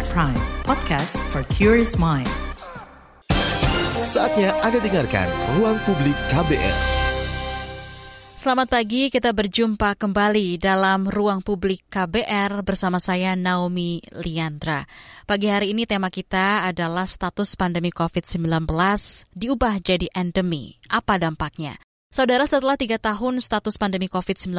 KBR Prime, podcast for curious mind. Saatnya Anda dengarkan Ruang Publik KBR. Selamat pagi, kita berjumpa kembali dalam Ruang Publik KBR bersama saya Naomi Liandra. Pagi hari ini tema kita adalah status pandemi COVID-19 diubah jadi endemi. Apa dampaknya? Saudara, setelah tiga tahun status pandemi COVID-19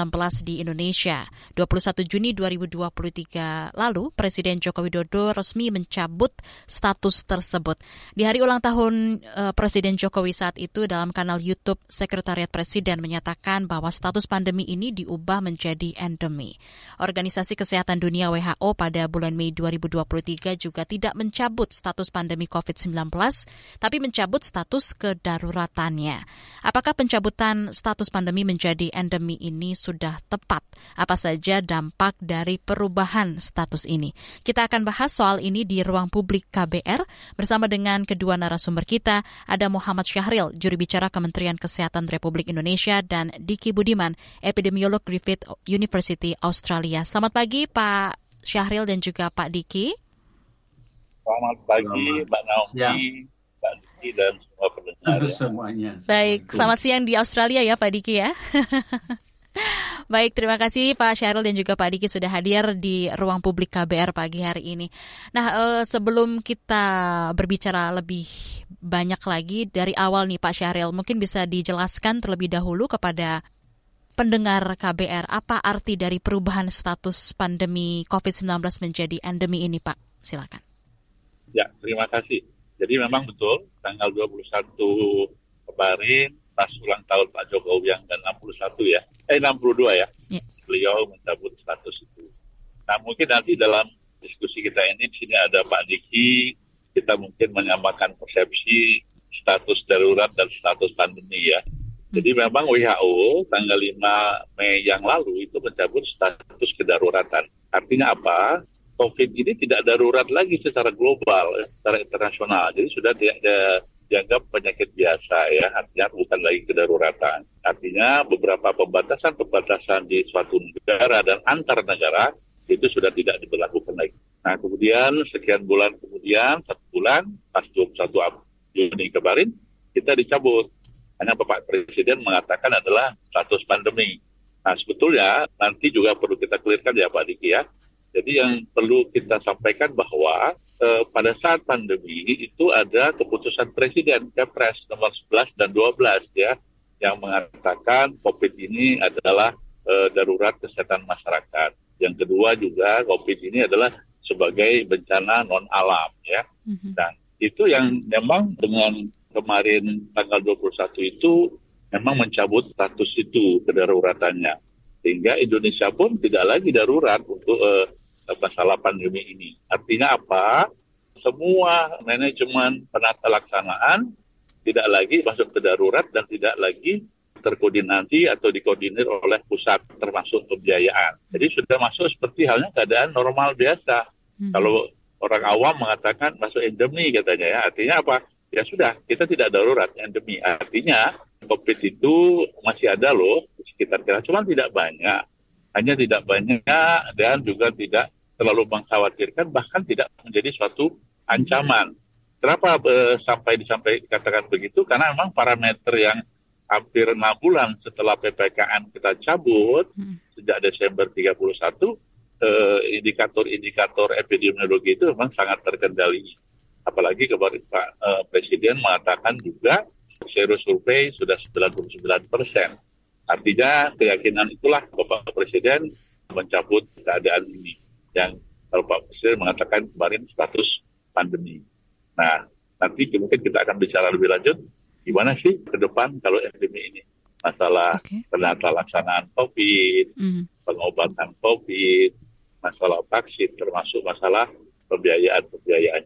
di Indonesia, 21 Juni 2023 lalu, Presiden Joko Widodo resmi mencabut status tersebut. Di hari ulang tahun eh, Presiden Jokowi saat itu dalam kanal YouTube Sekretariat Presiden menyatakan bahwa status pandemi ini diubah menjadi endemi. Organisasi Kesehatan Dunia WHO pada bulan Mei 2023 juga tidak mencabut status pandemi COVID-19, tapi mencabut status kedaruratannya. Apakah pencabutan pencabutan status pandemi menjadi endemi ini sudah tepat? Apa saja dampak dari perubahan status ini? Kita akan bahas soal ini di ruang publik KBR bersama dengan kedua narasumber kita. Ada Muhammad Syahril, juri bicara Kementerian Kesehatan Republik Indonesia, dan Diki Budiman, epidemiolog Griffith University Australia. Selamat pagi Pak Syahril dan juga Pak Diki. Selamat pagi Mbak Naomi, Diki dan semua pendengar. Ya. Semuanya. Baik, selamat siang di Australia ya Pak Diki ya. Baik, terima kasih Pak Syahril dan juga Pak Diki sudah hadir di ruang publik KBR pagi hari ini. Nah, eh, sebelum kita berbicara lebih banyak lagi dari awal nih Pak Syahril, mungkin bisa dijelaskan terlebih dahulu kepada pendengar KBR apa arti dari perubahan status pandemi COVID-19 menjadi endemi ini Pak? Silakan. Ya, terima kasih. Jadi memang betul tanggal 21 kemarin pas ulang tahun Pak Jokowi yang ke-61 ya, eh 62 ya, Ya. beliau mencabut status itu. Nah mungkin nanti dalam diskusi kita ini di sini ada Pak Diki, kita mungkin menyamakan persepsi status darurat dan status pandemi ya. Jadi memang WHO tanggal 5 Mei yang lalu itu mencabut status kedaruratan. Artinya apa? COVID ini tidak darurat lagi secara global, secara internasional. Jadi sudah tidak ada dianggap penyakit biasa ya, artinya bukan lagi kedaruratan. Artinya beberapa pembatasan-pembatasan di suatu negara dan antar negara itu sudah tidak diberlakukan lagi. Nah kemudian sekian bulan kemudian, satu bulan, pas 21 Juni kemarin, kita dicabut. Hanya Bapak Presiden mengatakan adalah status pandemi. Nah sebetulnya nanti juga perlu kita clearkan ya Pak Diki ya. Jadi yang perlu kita sampaikan bahwa eh, pada saat pandemi itu ada keputusan Presiden Kepres nomor 11 dan 12 ya yang mengatakan COVID ini adalah eh, darurat kesehatan masyarakat. Yang kedua juga COVID ini adalah sebagai bencana non alam ya. Dan itu yang memang dengan kemarin tanggal 21 itu memang mencabut status itu kedaruratannya. Sehingga Indonesia pun tidak lagi darurat untuk eh, masalah pandemi ini. Artinya apa? Semua manajemen penata laksanaan tidak lagi masuk ke darurat dan tidak lagi terkoordinasi atau dikoordinir oleh pusat termasuk pembiayaan. Jadi sudah masuk seperti halnya keadaan normal biasa. Kalau orang awam mengatakan masuk endemi katanya ya, artinya apa? Ya sudah, kita tidak darurat endemi. Artinya COVID itu masih ada loh di sekitar kita, cuma tidak banyak. Hanya tidak banyak dan juga tidak terlalu mengkhawatirkan, bahkan tidak menjadi suatu ancaman. Kenapa eh, sampai disampaikan katakan begitu? Karena memang parameter yang hampir enam bulan setelah PPKM kita cabut sejak Desember 31 eh, indikator-indikator epidemiologi itu memang sangat terkendali. Apalagi kemarin Pak eh, Presiden mengatakan juga sero survei sudah 99 persen. Artinya keyakinan itulah Bapak Presiden mencabut keadaan ini yang kalau Pak Presiden mengatakan kemarin status pandemi. Nah, nanti mungkin kita akan bicara lebih lanjut gimana sih ke depan kalau endemi ini masalah Oke. penata laksanaan COVID, Mhm. pengobatan COVID, masalah vaksin, termasuk masalah pembiayaan-pembiayaan.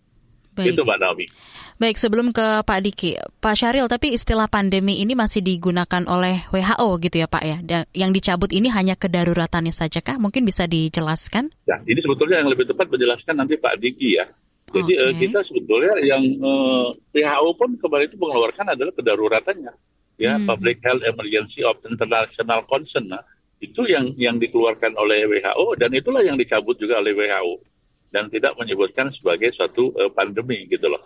Baik. Itu Mbak Naomi. Baik, sebelum ke Pak Diki, Pak Syahril, tapi istilah pandemi ini masih digunakan oleh WHO gitu ya Pak ya? Da- yang dicabut ini hanya kedaruratannya saja kah? Mungkin bisa dijelaskan? Ya, ini sebetulnya yang lebih tepat menjelaskan nanti Pak Diki ya. Jadi eh, kita sebetulnya yang eh, WHO pun kemarin itu mengeluarkan adalah kedaruratannya, ya Hmm. Public Health Emergency of International Concern. Nah, itu yang yang dikeluarkan oleh WHO dan itulah yang dicabut juga oleh WHO. dan tidak menyebutkan sebagai suatu uh, pandemi gitu loh.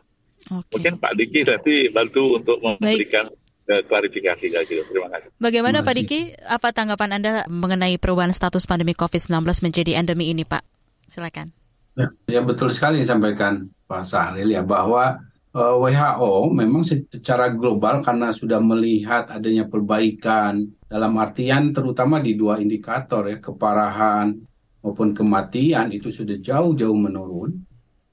Oke. Mungkin Pak Diki nanti bantu untuk memberikan uh, klarifikasi gitu. Terima kasih. Bagaimana Terima Pak Diki? Apa tanggapan Anda mengenai perubahan status pandemi COVID-19 menjadi endemi ini, Pak? Silakan. Ya, ya betul sekali disampaikan Pak Sahril ya bahwa eh, WHO memang secara global karena sudah melihat adanya perbaikan dalam artian terutama di dua indikator ya keparahan maupun kematian itu sudah jauh-jauh menurun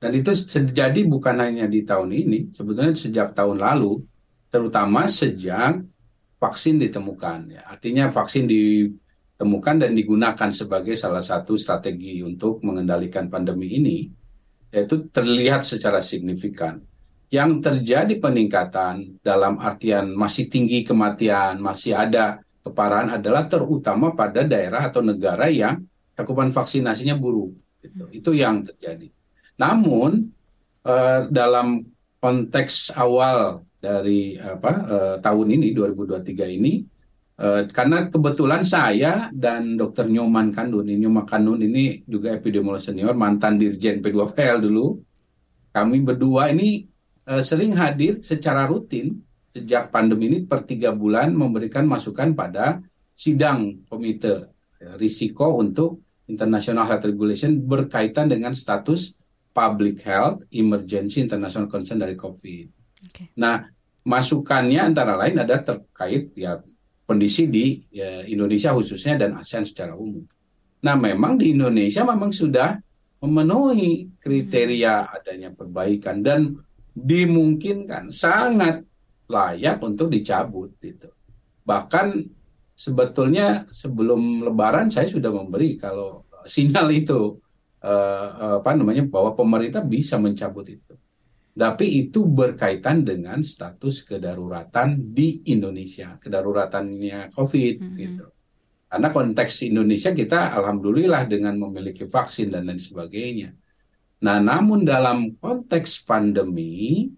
dan itu terjadi bukan hanya di tahun ini sebetulnya sejak tahun lalu terutama sejak vaksin ditemukan ya. Artinya vaksin ditemukan dan digunakan sebagai salah satu strategi untuk mengendalikan pandemi ini yaitu terlihat secara signifikan. Yang terjadi peningkatan dalam artian masih tinggi kematian masih ada keparahan adalah terutama pada daerah atau negara yang cakupan vaksinasinya buruk gitu. itu yang terjadi namun eh, dalam konteks awal dari apa eh, tahun ini 2023 ini eh, karena kebetulan saya dan Dr. Nyoman Kandun ini Nyoman Kandun ini juga epidemiolog senior mantan dirjen P2PL dulu kami berdua ini eh, sering hadir secara rutin sejak pandemi ini per tiga bulan memberikan masukan pada sidang komite risiko untuk International Health Regulation berkaitan dengan status public health emergency international concern dari COVID. Oke. Nah, masukannya antara lain ada terkait ya kondisi di ya, Indonesia khususnya dan ASEAN secara umum. Nah, memang di Indonesia memang sudah memenuhi kriteria adanya perbaikan dan dimungkinkan sangat layak untuk dicabut gitu. Bahkan sebetulnya sebelum Lebaran saya sudah memberi kalau sinyal itu eh, apa namanya bahwa pemerintah bisa mencabut itu. Tapi itu berkaitan dengan status kedaruratan di Indonesia, kedaruratannya COVID Mhm. gitu. Karena konteks Indonesia kita alhamdulillah dengan memiliki vaksin dan lain sebagainya. Nah, namun dalam konteks pandemi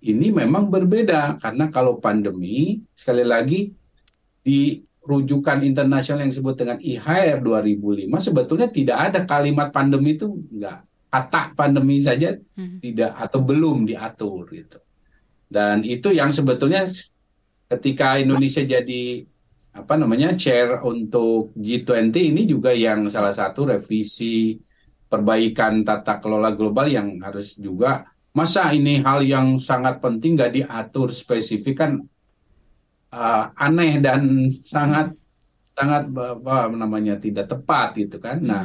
ini memang berbeda karena kalau pandemi sekali lagi di rujukan internasional yang disebut dengan IHR 2005 sebetulnya tidak ada kalimat pandemi itu enggak kata pandemi saja Mhm. tidak atau belum diatur gitu. Dan itu yang sebetulnya ketika Indonesia jadi apa namanya chair untuk G20 ini juga yang salah satu revisi perbaikan tata kelola global yang harus juga masa ini hal yang sangat penting nggak diatur spesifik kan uh, aneh dan sangat sangat apa namanya tidak tepat gitu kan. Nah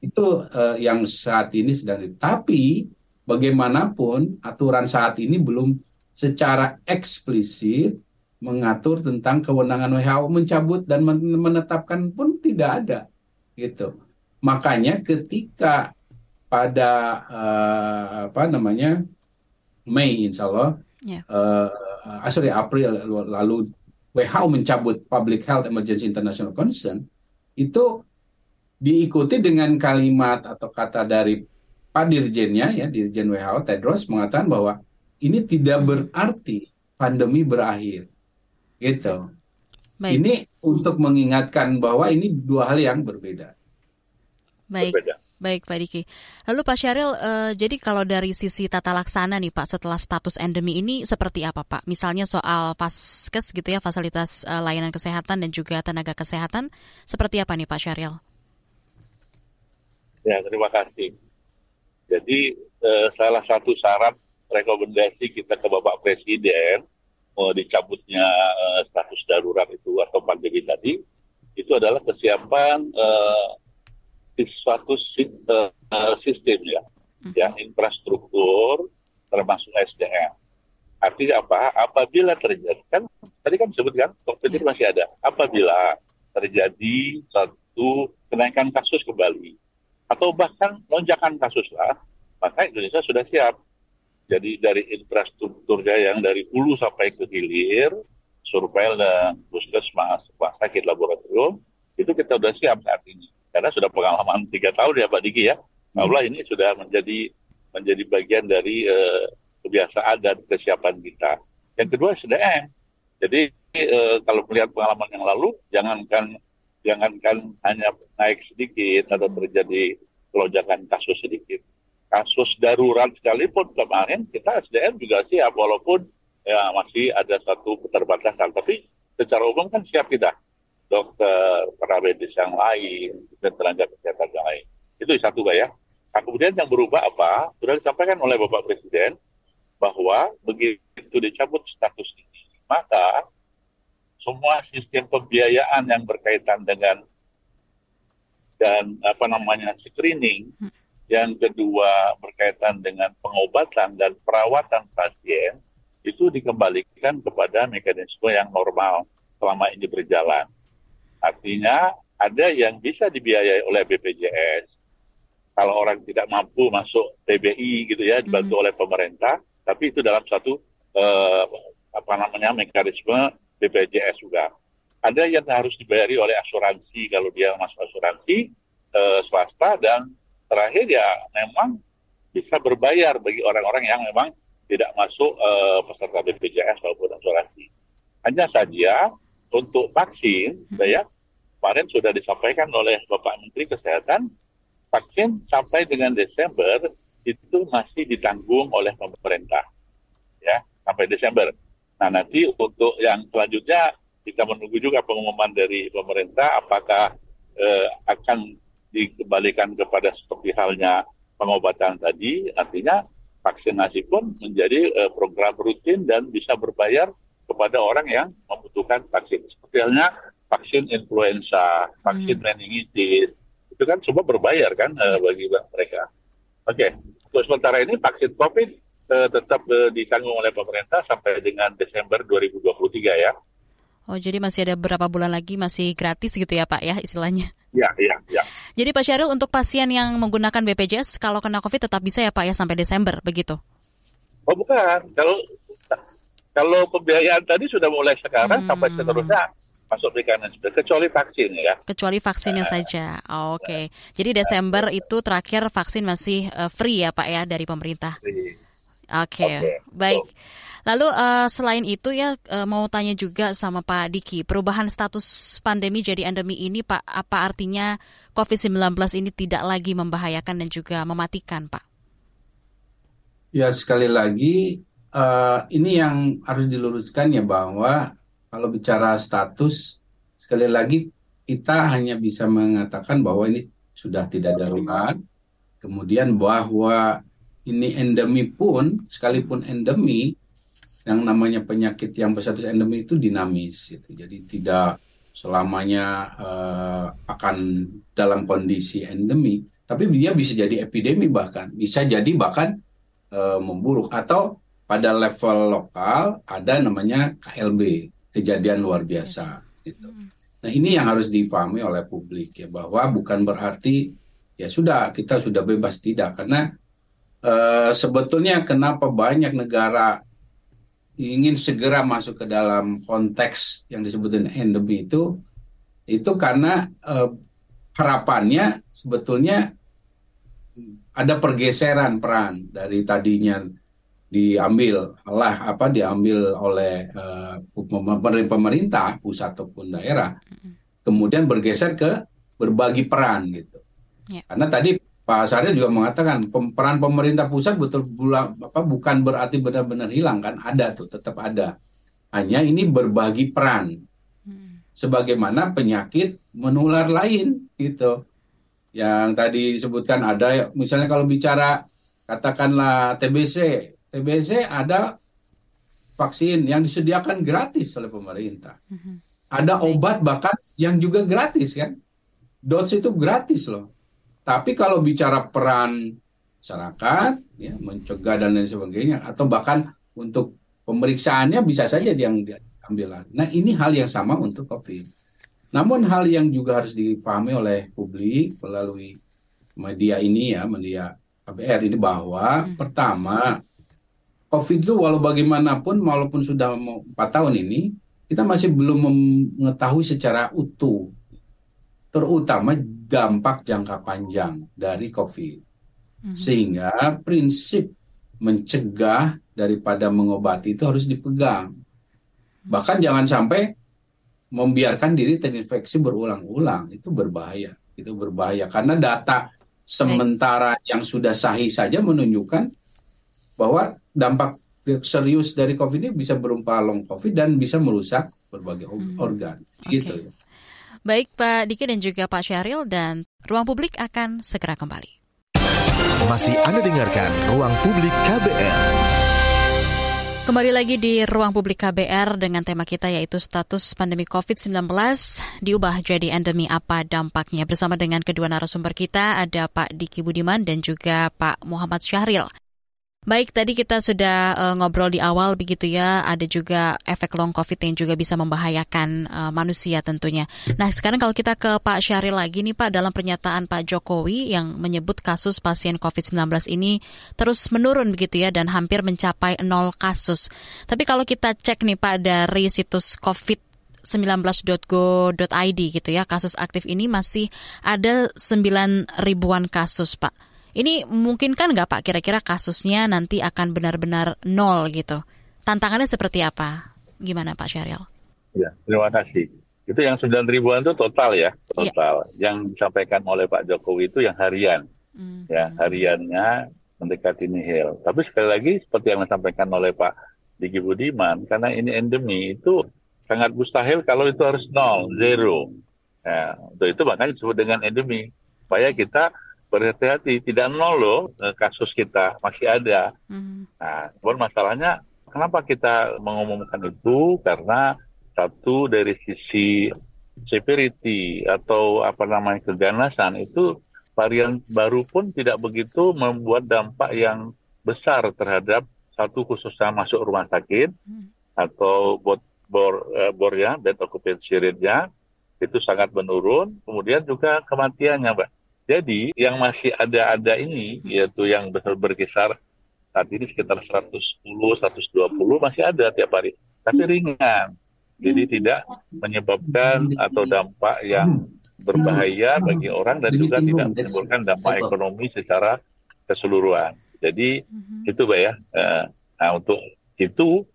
itu uh, yang saat ini sedang tapi bagaimanapun aturan saat ini belum secara eksplisit mengatur tentang kewenangan WHO mencabut dan men- menetapkan pun tidak ada gitu. Makanya ketika pada uh, apa namanya Mei insya Allah Ya. uh, sorry April lalu WHO mencabut Public Health Emergency International Concern itu diikuti dengan kalimat atau kata dari Pak Dirjennya ya Dirjen WHO Tedros mengatakan bahwa ini tidak berarti pandemi berakhir gitu. Baik, Ini untuk mengingatkan bahwa ini dua hal yang berbeda. baik. Berbeda. Baik Pak Diki. Lalu Pak Syaril, eh, jadi kalau dari sisi tata laksana nih Pak setelah status endemi ini seperti apa Pak? Misalnya soal faskes gitu ya, fasilitas eh, layanan kesehatan dan juga tenaga kesehatan, seperti apa nih Pak Syaril? Ya, terima kasih. Jadi eh, salah satu syarat rekomendasi kita ke Bapak Presiden mau dicabutnya eh, status darurat itu atau pandemi tadi itu adalah kesiapan eh, di suatu eh, eh, sistem ya, ya infrastruktur termasuk SDM. Artinya apa? Apabila terjadi kan tadi kan disebutkan COVID ini masih ada. Apabila terjadi satu kenaikan kasus kembali atau bahkan lonjakan kasus lah, maka Indonesia sudah siap. Jadi dari infrastrukturnya yang dari hulu sampai ke hilir, survei dan puskesmas, rumah sakit, laboratorium, itu kita sudah siap saat ini. Karena sudah pengalaman tiga tahun ya Pak Diki ya. Allah ini sudah menjadi menjadi bagian dari eh, kebiasaan dan kesiapan kita. Yang kedua SDM. Jadi eh, kalau melihat pengalaman yang lalu, jangankan jangankan hanya naik sedikit atau terjadi lonjakan kasus sedikit. kasus darurat sekalipun kemarin kita SDM juga siap walaupun ya masih ada satu keterbatasan. Tapi secara umum kan siap kita dokter, para medis yang lain, dan tenaga kesehatan yang lain. Itu satu Pak ya. Nah, kemudian yang berubah apa? Sudah disampaikan oleh Bapak Presiden bahwa begitu dicabut status ini, maka semua sistem pembiayaan yang berkaitan dengan dan apa namanya screening, yang kedua berkaitan dengan pengobatan dan perawatan pasien itu dikembalikan kepada mekanisme yang normal selama ini berjalan. Artinya ada yang bisa dibiayai oleh BPJS. Kalau orang tidak mampu masuk TBI gitu ya dibantu mm -hmm. oleh pemerintah, tapi itu dalam satu uh, apa namanya mekanisme BPJS juga. Ada yang harus dibayari oleh asuransi kalau dia masuk asuransi uh, swasta dan terakhir ya memang bisa berbayar bagi orang-orang yang memang tidak masuk uh, peserta BPJS maupun asuransi. Hanya saja untuk vaksin, hmm. ya kemarin sudah disampaikan oleh Bapak Menteri Kesehatan, vaksin sampai dengan Desember itu masih ditanggung oleh pemerintah, ya sampai Desember. Nah nanti untuk yang selanjutnya kita menunggu juga pengumuman dari pemerintah apakah eh, akan dikembalikan kepada seperti halnya pengobatan tadi, artinya vaksinasi pun menjadi eh, program rutin dan bisa berbayar kepada orang yang membutuhkan vaksin. Seperti halnya vaksin influenza, vaksin hmm. meningitis, itu kan semua berbayar kan uh, bagi mereka. Oke, okay. untuk sementara ini vaksin COVID uh, tetap uh, ditanggung oleh pemerintah sampai dengan Desember 2023 ya. Oh, jadi masih ada beberapa bulan lagi masih gratis gitu ya Pak ya istilahnya? Ya, ya, ya. Jadi Pak Syahril untuk pasien yang menggunakan BPJS kalau kena COVID tetap bisa ya Pak ya sampai Desember begitu? Oh bukan, kalau kalau pembiayaan tadi sudah mulai sekarang hmm. sampai seterusnya masuk sudah kecuali vaksin ya. Kecuali vaksinnya uh, saja. Oh, Oke. Okay. Jadi Desember itu terakhir vaksin masih uh, free ya Pak ya dari pemerintah. Oke. Okay. Okay. Baik. Lalu uh, selain itu ya uh, mau tanya juga sama Pak Diki, perubahan status pandemi jadi endemi ini Pak, apa artinya COVID-19 ini tidak lagi membahayakan dan juga mematikan Pak? Ya sekali lagi uh, ini yang harus diluruskan ya bahwa kalau bicara status, sekali lagi kita hanya bisa mengatakan bahwa ini sudah tidak darurat. Kemudian bahwa ini endemi pun, sekalipun endemi, yang namanya penyakit yang berstatus endemi itu dinamis. Gitu. Jadi tidak selamanya uh, akan dalam kondisi endemi, tapi dia bisa jadi epidemi bahkan, bisa jadi bahkan uh, memburuk atau pada level lokal ada namanya KLB kejadian luar biasa gitu. Nah ini yang harus dipahami oleh publik ya bahwa bukan berarti ya sudah kita sudah bebas tidak. Karena uh, sebetulnya kenapa banyak negara ingin segera masuk ke dalam konteks yang disebutkan endemi itu itu karena uh, harapannya sebetulnya ada pergeseran peran dari tadinya diambil lah apa diambil oleh uh, pemerintah pusat ataupun daerah kemudian bergeser ke berbagi peran gitu. Yeah. karena tadi Pak Saril juga mengatakan peran pemerintah pusat betul apa bukan berarti benar-benar hilang kan? Ada tuh tetap ada. Hanya ini berbagi peran. Sebagaimana penyakit menular lain gitu. Yang tadi disebutkan ada misalnya kalau bicara katakanlah TBC TBC ada vaksin yang disediakan gratis oleh pemerintah. Mm-hmm. Ada obat bahkan yang juga gratis kan. Dots itu gratis loh. Tapi kalau bicara peran masyarakat, ya, mencegah dan lain sebagainya, atau bahkan untuk pemeriksaannya bisa saja yang diambil. Nah ini hal yang sama untuk COVID. Namun hal yang juga harus difahami oleh publik melalui media ini ya, media KBR ini bahwa hmm. pertama COVID itu walau bagaimanapun, walaupun sudah mau 4 tahun ini, kita masih belum mengetahui secara utuh, terutama dampak jangka panjang dari COVID. Mm-hmm. Sehingga prinsip mencegah daripada mengobati itu harus dipegang. Bahkan jangan sampai membiarkan diri terinfeksi berulang-ulang, itu berbahaya. Itu berbahaya karena data Sementara yang sudah sahih saja menunjukkan bahwa dampak serius dari COVID ini bisa berupa long COVID dan bisa merusak berbagai hmm. organ. Okay. Gitu ya. Baik Pak Diki dan juga Pak Syahril dan Ruang Publik akan segera kembali. Masih Anda dengarkan Ruang Publik KBR. Kembali lagi di ruang publik KBR dengan tema kita yaitu status pandemi COVID-19 diubah jadi endemi apa dampaknya. Bersama dengan kedua narasumber kita ada Pak Diki Budiman dan juga Pak Muhammad Syahril. Baik, tadi kita sudah uh, ngobrol di awal begitu ya, ada juga efek long COVID yang juga bisa membahayakan uh, manusia tentunya. Nah, sekarang kalau kita ke Pak Syahril lagi nih Pak, dalam pernyataan Pak Jokowi yang menyebut kasus pasien COVID-19 ini terus menurun begitu ya dan hampir mencapai nol kasus. Tapi kalau kita cek nih Pak dari situs COVID 19.go.id gitu ya, kasus aktif ini masih ada 9 ribuan kasus Pak. Ini mungkin kan nggak Pak kira-kira kasusnya nanti akan benar-benar nol gitu? Tantangannya seperti apa? Gimana Pak Syahril? Ya, terima kasih. Itu yang 9 ribuan itu total ya, iya. total. Ya. Yang disampaikan oleh Pak Jokowi itu yang harian. Hmm. Ya, hariannya mendekati nihil. Tapi sekali lagi seperti yang disampaikan oleh Pak Diki Budiman, karena ini endemi itu sangat mustahil kalau itu harus nol, zero. Ya, untuk itu makanya disebut dengan endemi. Supaya kita berhati-hati tidak nol loh eh, kasus kita masih ada. Hmm. Nah, masalahnya kenapa kita mengumumkan itu karena satu dari sisi severity atau apa namanya keganasan itu varian baru pun tidak begitu membuat dampak yang besar terhadap satu khususnya masuk rumah sakit hmm. atau bor, bor, eh, bornya bed occupancy rate-nya itu sangat menurun kemudian juga kematiannya mbak jadi yang masih ada-ada ini yaitu yang berkisar saat ini sekitar 110, 120 masih ada tiap hari, tapi ringan. Jadi tidak menyebabkan atau dampak yang berbahaya bagi orang dan juga tidak menimbulkan dampak ekonomi secara keseluruhan. Jadi itu Mbak ya. Eh, nah untuk itu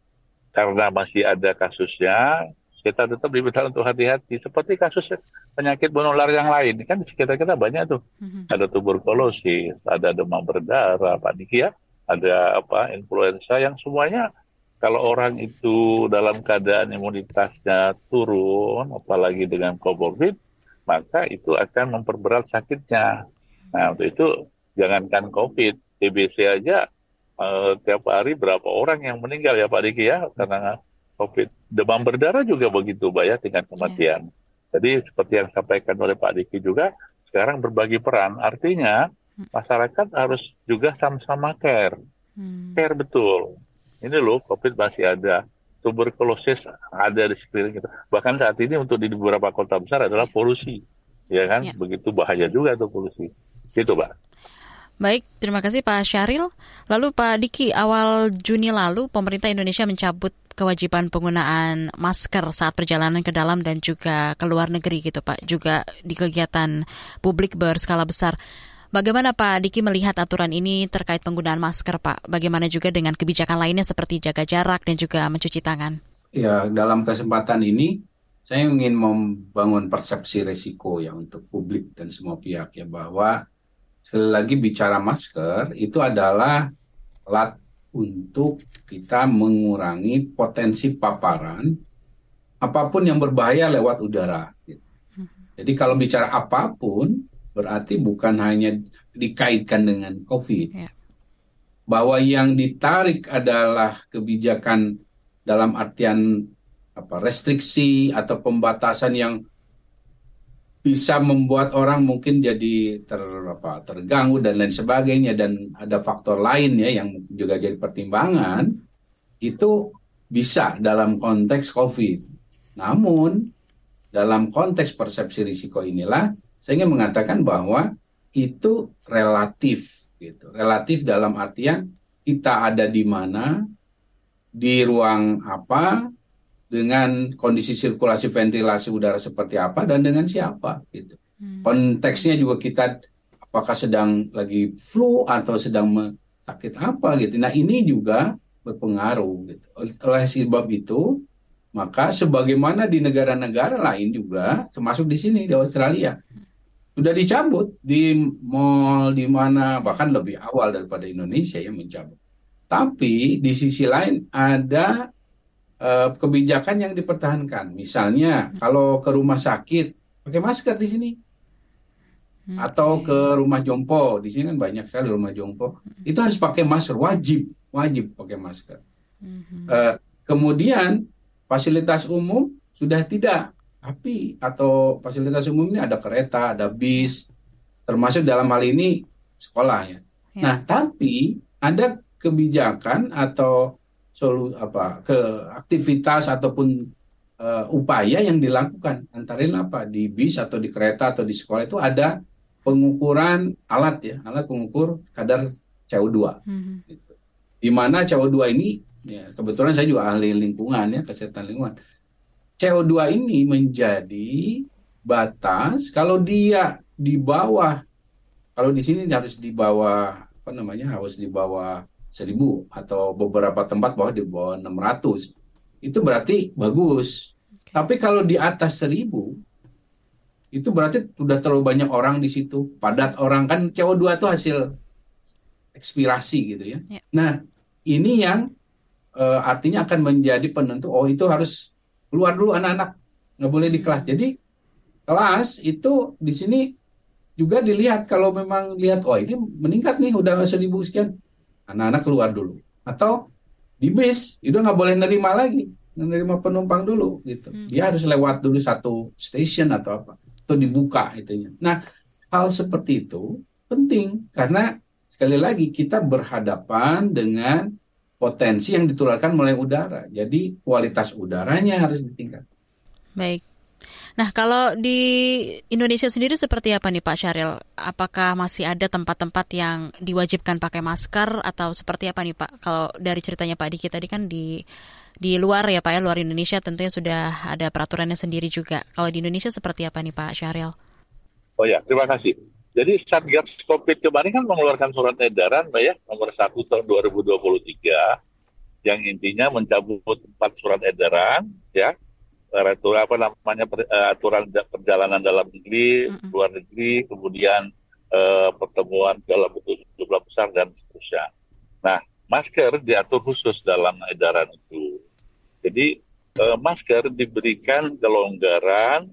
karena masih ada kasusnya, kita tetap diminta untuk hati-hati. Seperti kasus penyakit menular yang lain, kan di sekitar kita banyak tuh. Mm-hmm. Ada tuberkulosis, ada demam berdarah, Pak Niki ya, ada apa influenza yang semuanya kalau orang itu dalam keadaan imunitasnya turun, apalagi dengan COVID, maka itu akan memperberat sakitnya. Nah, untuk itu jangankan COVID, TBC aja eh, tiap hari berapa orang yang meninggal ya Pak Diki ya karena COVID. Demam berdarah juga begitu, Mbak ya, tingkat iya. kematian. Yeah. Jadi seperti yang disampaikan oleh Pak Diki juga, sekarang berbagi peran. Artinya hmm. masyarakat harus juga sama-sama care. Hmm. Care betul. Ini loh, COVID masih ada. Tuberkulosis ada di sekeliling kita. Bahkan saat ini untuk di beberapa kota besar adalah polusi. Ya kan? Yeah. Begitu bahaya juga tuh polusi. Gitu, Mbak. Baik, terima kasih Pak Syaril. Lalu Pak Diki, awal Juni lalu pemerintah Indonesia mencabut kewajiban penggunaan masker saat perjalanan ke dalam dan juga ke luar negeri gitu Pak, juga di kegiatan publik berskala besar. Bagaimana Pak Diki melihat aturan ini terkait penggunaan masker Pak? Bagaimana juga dengan kebijakan lainnya seperti jaga jarak dan juga mencuci tangan? Ya, dalam kesempatan ini saya ingin membangun persepsi resiko ya untuk publik dan semua pihak ya bahwa sekali lagi bicara masker itu adalah alat untuk kita mengurangi potensi paparan apa pun yang berbahaya lewat udara. Jadi kalau bicara apa pun berarti bukan hanya dikaitkan dengan COVID. Ya. Bahwa yang ditarik adalah kebijakan dalam artian apa restriksi atau pembatasan yang bisa membuat orang mungkin jadi ter, apa, terganggu dan lain sebagainya dan ada faktor lain ya yang juga jadi pertimbangan itu bisa dalam konteks COVID. Namun dalam konteks persepsi risiko inilah saya ingin mengatakan bahwa itu relatif gitu. Relatif dalam artian kita ada di mana, di ruang apa, dengan kondisi sirkulasi ventilasi udara seperti apa dan dengan siapa gitu. Hmm. Konteksnya juga kita apakah sedang lagi flu atau sedang sakit apa gitu. Nah ini juga berpengaruh gitu. Oleh sebab itu maka sebagaimana di negara-negara lain juga termasuk di sini di Australia sudah dicabut di mall di mana bahkan lebih awal daripada Indonesia yang mencabut. Tapi di sisi lain ada uh, kebijakan yang dipertahankan. Misalnya kalau ke rumah sakit pakai masker di sini. Hmm, Atau ke rumah jompo, di sini kan banyak sekali rumah jompo. Itu harus pakai masker, wajib, wajib pakai masker. Uh, kemudian fasilitas umum sudah tidak, tapi atau fasilitas umum ini ada kereta, ada bis, termasuk dalam hal ini sekolah ya. ya. Nah, tapi ada kebijakan atau solu apa ke aktivitas ataupun uh, upaya yang dilakukan antara lain apa di bis atau di kereta atau di sekolah itu ada pengukuran alat ya alat pengukur kadar CO2 mm-hmm. gitu. di mana CO2 ini ya kebetulan saya juga ahli lingkungan ya kesehatan lingkungan CO2 ini menjadi batas kalau dia di bawah kalau di sini harus di bawah apa namanya harus di bawah seribu atau beberapa tempat bawah di bawah 600 itu berarti bagus. Okay. tapi kalau di atas seribu itu berarti sudah terlalu banyak orang di situ. Padat orang. Kan CO2 itu hasil ekspirasi gitu ya. Yeah. nah ini yang uh, artinya akan menjadi penentu oh itu harus keluar dulu anak-anak. Nggak boleh di kelas. Jadi kelas itu di sini juga dilihat. Kalau memang lihat oh ini meningkat nih udah seribu sekian anak-anak keluar dulu. Atau di bis itu nggak boleh nerima lagi. Menerima penumpang dulu gitu. Hmm. dia harus lewat dulu satu station atau apa. Atau dibuka itunya nah hal seperti itu penting. Karena sekali lagi kita berhadapan dengan potensi yang ditularkan melalui udara. Jadi kualitas udaranya harus ditingkatkan. Baik Nah, kalau di Indonesia sendiri seperti apa nih Pak Syaril? Apakah masih ada tempat-tempat yang diwajibkan pakai masker atau seperti apa nih Pak? Kalau dari ceritanya Pak Diki tadi kan di di luar ya Pak ya, luar Indonesia tentunya sudah ada peraturannya sendiri juga. Kalau di Indonesia seperti apa nih Pak Syaril? Oh ya, terima kasih. Jadi Satgas COVID kemarin kan mengeluarkan surat edaran Mbak ya, nomor 1 tahun 2023 yang intinya mencabut empat surat edaran ya aturan apa namanya eh, aturan perjalanan dalam negeri, mm-hmm. luar negeri, kemudian uh, pertemuan dalam bentuk jumlah besar dan seterusnya. Nah, masker diatur khusus dalam edaran itu. Jadi uh, masker diberikan kelonggaran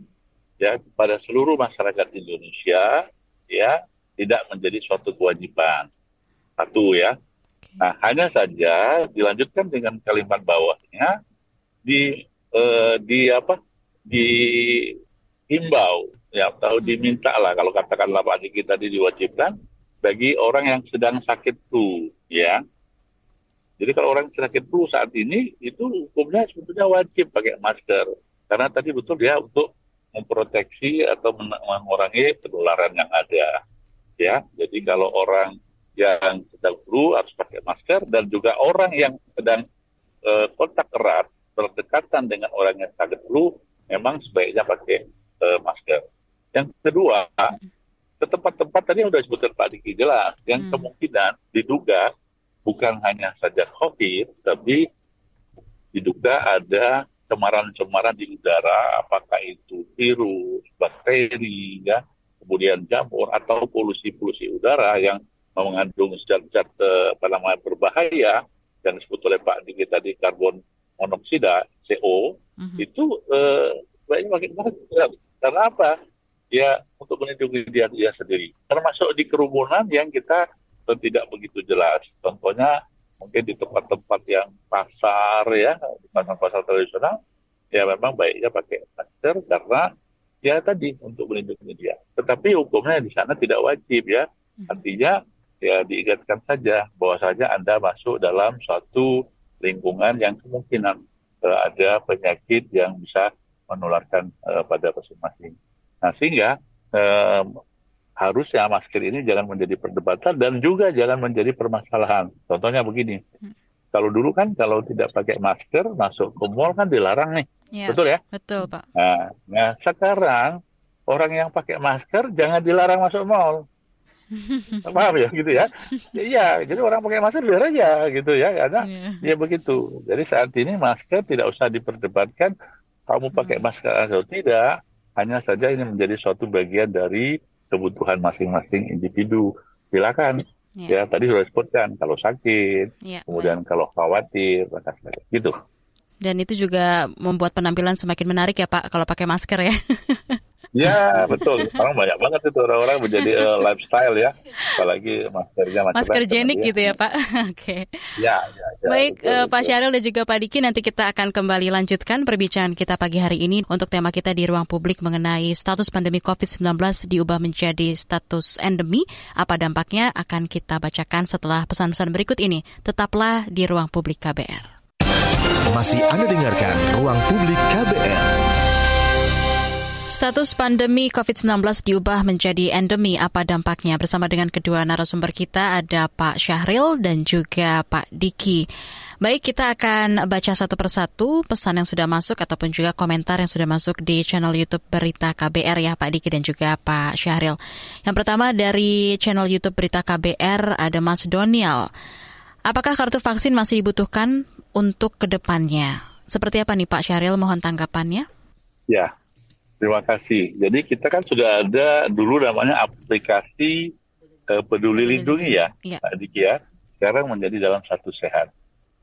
ya kepada seluruh masyarakat Indonesia ya tidak menjadi suatu kewajiban. Satu ya. Nah, hanya saja dilanjutkan dengan kalimat bawahnya di eh, di apa di himbau ya atau diminta lah kalau katakanlah Pak Diki tadi diwajibkan bagi orang yang sedang sakit flu ya. Jadi kalau orang sakit flu saat ini itu hukumnya sebetulnya wajib pakai masker karena tadi betul dia untuk memproteksi atau mengurangi penularan yang ada ya. Jadi kalau orang yang sedang flu harus pakai masker dan juga orang yang sedang uh, kontak erat berdekatan dengan orang yang sakit flu, memang sebaiknya pakai uh, masker. Yang kedua, ke tempat-tempat tadi yang sudah disebutkan Pak Diki jelas, yang hmm. kemungkinan diduga bukan hanya saja COVID, tapi diduga ada cemaran-cemaran di udara, apakah itu virus, bakteri, ya, kemudian jamur atau polusi-polusi udara yang mengandung zat-zat eh, apa namanya berbahaya yang disebut oleh Pak Diki tadi karbon monoksida CO mm-hmm. itu eh, sebaiknya pakai masker. Karena apa? Ya untuk melindungi dia dia sendiri. Termasuk di kerumunan yang kita tidak begitu jelas. Contohnya mungkin di tempat-tempat yang pasar ya, di pasar-pasar tradisional, ya memang baiknya pakai masker karena ya tadi untuk melindungi dia. Tetapi hukumnya di sana tidak wajib ya. Mhm. Artinya ya diingatkan saja bahwa saja Anda masuk dalam suatu lingkungan yang kemungkinan uh, ada penyakit yang bisa menularkan uh, pada masing-masing. Nah, sehingga uh, harusnya masker ini jangan menjadi perdebatan dan juga jangan menjadi permasalahan. Contohnya begini, hmm. kalau dulu kan kalau tidak pakai masker masuk ke mall kan dilarang nih, ya, betul ya? Betul pak. Nah, nah sekarang orang yang pakai masker jangan dilarang masuk mall. paham ya gitu ya iya jadi orang pakai masker biar aja gitu ya karena yeah. ya begitu jadi saat ini masker tidak usah diperdebatkan kamu pakai hmm. masker atau tidak hanya saja ini menjadi suatu bagian dari kebutuhan masing-masing individu. Silakan. Ya. Ya, tadi sudah disebutkan kalau sakit, Ya, kemudian kalau khawatir, maka gitu. Dan itu juga membuat penampilan semakin menarik ya Pak kalau pakai masker ya. Ya betul, sekarang banyak banget itu orang-orang menjadi uh, lifestyle ya, apalagi maskernya macam Masker jenik gitu ya Pak. Oke. Ya, ya, ya, Baik betul, eh, Pak betul. Syahril dan juga Pak Diki nanti kita akan kembali lanjutkan perbincangan kita pagi hari ini untuk tema kita di ruang publik mengenai status pandemi COVID-19 diubah menjadi status endemi. Apa dampaknya akan kita bacakan setelah pesan-pesan berikut ini. Tetaplah di ruang publik KBR. Masih Anda dengarkan Ruang Publik KBR. Status pandemi COVID-19 diubah menjadi endemi. Apa dampaknya? Bersama dengan kedua narasumber kita ada Pak Syahril dan juga Pak Diki. Baik, kita akan baca satu persatu pesan yang sudah masuk ataupun juga komentar yang sudah masuk di channel YouTube Berita KBR ya Pak Diki dan juga Pak Syahril. Yang pertama dari channel YouTube Berita KBR ada Mas Donial. Apakah kartu vaksin masih dibutuhkan untuk ke depannya? Seperti apa nih Pak Syahril? Mohon tanggapannya. Ya, terima kasih. Jadi kita kan sudah ada dulu namanya aplikasi eh, Peduli Lindungi ya, Iya. Pak Diki ya. Sekarang menjadi dalam satu sehat.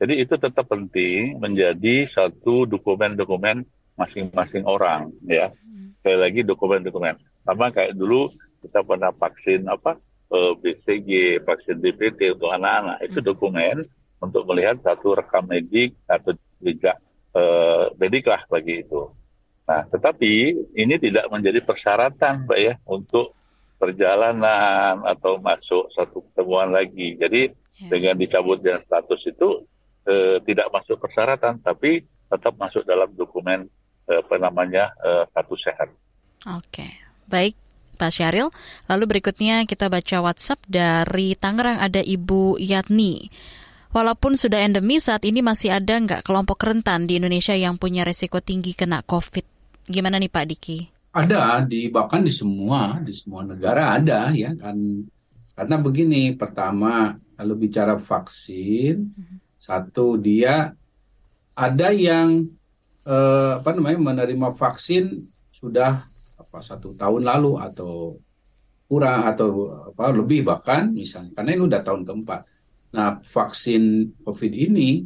Jadi itu tetap penting menjadi satu dokumen-dokumen masing-masing orang ya. Sekali lagi dokumen-dokumen. Sama kayak dulu kita pernah vaksin apa eh, BCG, vaksin DPT untuk anak-anak. Itu dokumen untuk melihat satu rekam medik atau jejak eh, medik lah bagi itu. Nah, tetapi ini tidak menjadi persyaratan, Mbak ya, untuk perjalanan atau masuk satu pertemuan lagi. Jadi Ya. dengan dicabutnya status itu eh, tidak masuk persyaratan, tapi tetap masuk dalam dokumen eh, apa namanya eh, satu sehat. Oke, baik Pak Syahril. Lalu berikutnya kita baca WhatsApp dari Tangerang ada Ibu Yatni. Walaupun sudah endemi, saat ini masih ada nggak kelompok rentan di Indonesia yang punya resiko tinggi kena COVID? Gimana nih Pak Diki? Ada di bahkan di semua di semua negara ada ya kan karena begini pertama kalau bicara vaksin satu dia ada yang eh, apa namanya menerima vaksin sudah apa satu tahun lalu atau kurang atau apa lebih bahkan misalnya karena ini udah tahun keempat. Nah vaksin COVID ini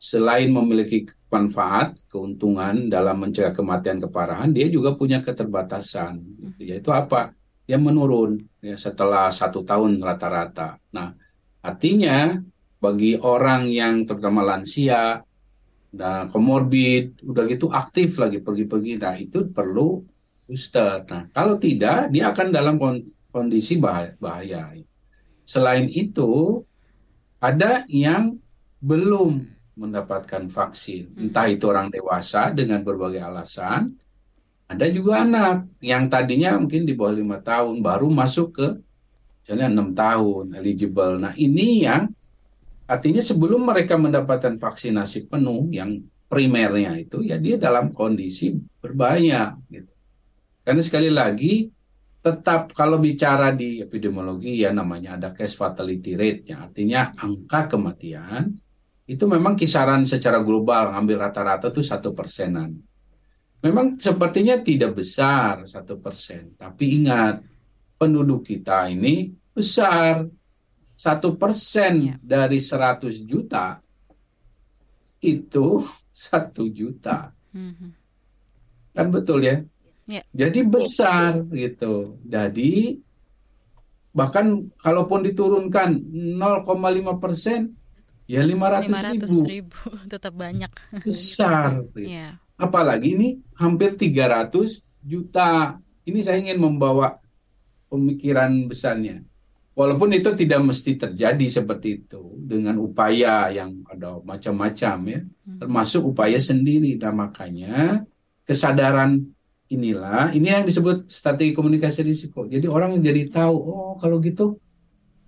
selain memiliki manfaat, keuntungan dalam mencegah kematian keparahan, dia juga punya keterbatasan. Gitu. Yaitu apa? Dia menurun ya, setelah satu tahun rata-rata. Nah, artinya bagi orang yang terutama lansia, nah komorbid, udah gitu aktif lagi pergi-pergi, nah itu perlu booster. Nah, kalau tidak, dia akan dalam kon- kondisi bahaya. Selain itu, ada yang belum mendapatkan vaksin. Entah itu orang dewasa dengan berbagai alasan, ada juga anak yang tadinya mungkin di bawah lima tahun baru masuk ke misalnya enam tahun eligible. Nah ini yang artinya sebelum mereka mendapatkan vaksinasi penuh yang primernya itu ya dia dalam kondisi berbahaya gitu. Karena sekali lagi tetap kalau bicara di epidemiologi ya namanya ada case fatality rate-nya artinya angka kematian itu memang kisaran secara global ngambil rata-rata tuh satu persenan. Memang sepertinya tidak besar satu persen, tapi ingat penduduk kita ini besar satu persen dari 100 juta itu satu juta Mhm. kan betul ya? Ya. Jadi besar gitu. Jadi bahkan kalaupun diturunkan 0,5 persen ya 500, 500 ribu ribu tetap banyak. besar. Ya. Apalagi ini hampir 300 juta. Ini saya ingin membawa pemikiran besarnya. Walaupun itu tidak mesti terjadi seperti itu dengan upaya yang ada macam-macam ya, termasuk upaya sendiri. Nah makanya kesadaran inilah, ini yang disebut strategi komunikasi risiko. Jadi orang jadi tahu, oh kalau gitu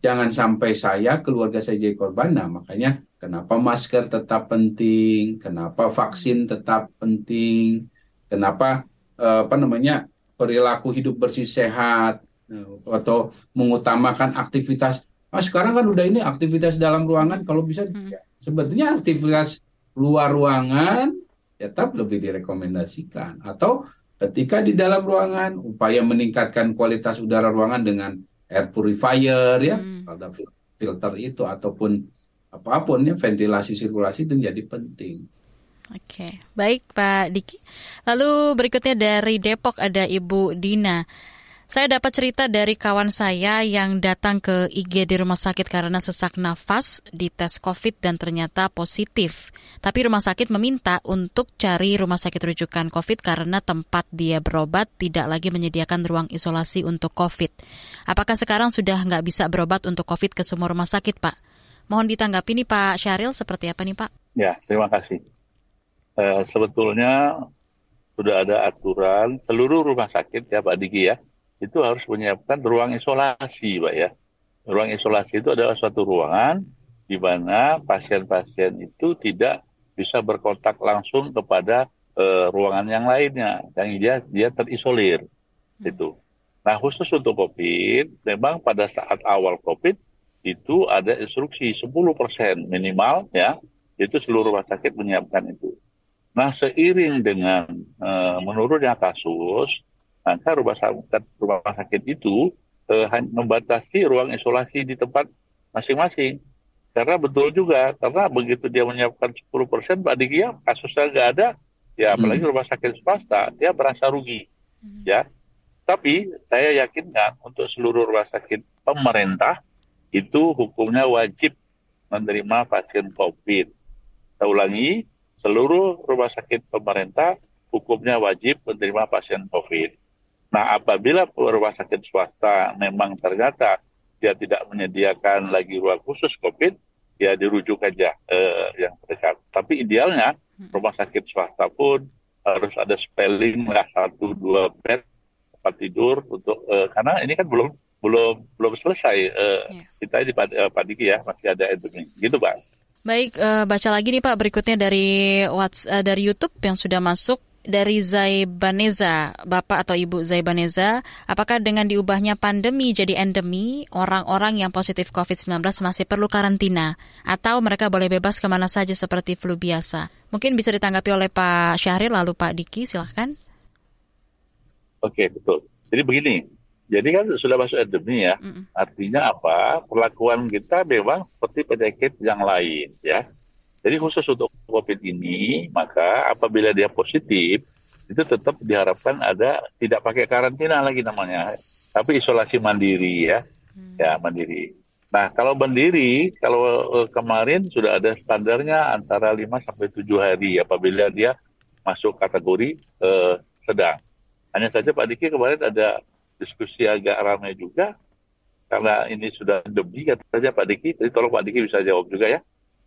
jangan sampai saya keluarga saya jadi korban. Nah makanya kenapa masker tetap penting, kenapa vaksin tetap penting, kenapa eh, apa namanya perilaku hidup bersih sehat? Eh, atau mengutamakan aktivitas. Ah, sekarang kan udah ini aktivitas dalam ruangan. Kalau bisa ya, sebetulnya aktivitas luar ruangan tetap lebih direkomendasikan. Atau Ketika di dalam ruangan, upaya meningkatkan kualitas udara ruangan dengan air purifier ya, Hmm. ada fil- filter itu ataupun apa pun ya ventilasi sirkulasi itu menjadi penting. Oke, baik Pak Diki. Lalu berikutnya dari Depok ada Ibu Dina. Saya dapat cerita dari kawan saya yang datang ke IGD rumah sakit karena sesak nafas di tes COVID dan ternyata positif. Tapi rumah sakit meminta untuk cari rumah sakit rujukan COVID karena tempat dia berobat tidak lagi menyediakan ruang isolasi untuk COVID. Apakah sekarang sudah nggak bisa berobat untuk COVID ke semua rumah sakit, Pak? Mohon ditanggapi nih Pak Syahril, seperti apa nih Pak? Ya, terima kasih. Eh, sebetulnya sudah ada aturan seluruh rumah sakit ya Pak Diki ya, itu harus menyiapkan ruang isolasi Pak ya. Ruang isolasi itu adalah suatu ruangan di mana pasien-pasien itu tidak bisa berkontak langsung kepada eh, ruangan yang lainnya, yang dia dia terisolir itu. Nah khusus untuk COVID, memang pada saat awal COVID itu ada instruksi 10% minimal ya, itu seluruh rumah sakit menyiapkan itu. Nah, seiring dengan eh, menurunnya kasus, maka rumah sakit, rumah sakit itu eh, membatasi ruang isolasi di tempat masing-masing. Karena betul juga, karena begitu dia menyiapkan 10%, Pak Diki ya, kasusnya nggak ada, ya apalagi rumah sakit swasta, dia merasa rugi. Ya, tapi saya yakinkan untuk seluruh rumah sakit pemerintah itu hukumnya wajib menerima pasien COVID. Saya ulangi, seluruh rumah sakit pemerintah hukumnya wajib menerima pasien COVID. Nah, apabila rumah sakit swasta memang ternyata dia tidak menyediakan lagi ruang khusus COVID, ya dirujuk aja eh, yang terdekat. Tapi idealnya rumah sakit swasta pun harus ada spelling lah satu dua bed tempat tidur untuk eh, karena ini kan belum belum belum selesai eh, Iya. kita di Pak eh, Diki ya masih ada endemi gitu Pak. Baik, eh, baca lagi nih Pak berikutnya dari Whats eh, dari YouTube yang sudah masuk dari Zaibaneza, Bapak atau Ibu Zaibaneza, apakah dengan diubahnya pandemi jadi endemi, orang-orang yang positif COVID-19 masih perlu karantina atau mereka boleh bebas ke mana saja seperti flu biasa? Mungkin bisa ditanggapi oleh Pak Syahril lalu Pak Diki, silahkan. Oke betul. Jadi begini, jadi kan sudah masuk endemi ya. Mm-mm. Artinya apa? Perlakuan kita memang seperti penyakit yang lain ya. Jadi khusus untuk COVID ini, maka apabila dia positif, itu tetap diharapkan ada tidak pakai karantina lagi namanya, tapi isolasi mandiri ya, ya mandiri. Nah kalau mandiri, kalau eh, kemarin sudah ada standarnya antara 5 sampai 7 hari apabila dia masuk kategori eh, sedang. Hanya saja Pak Diki kemarin ada diskusi agak ramai juga karena ini sudah endemi kata saja Pak Diki. Jadi tolong Pak Diki bisa jawab juga ya.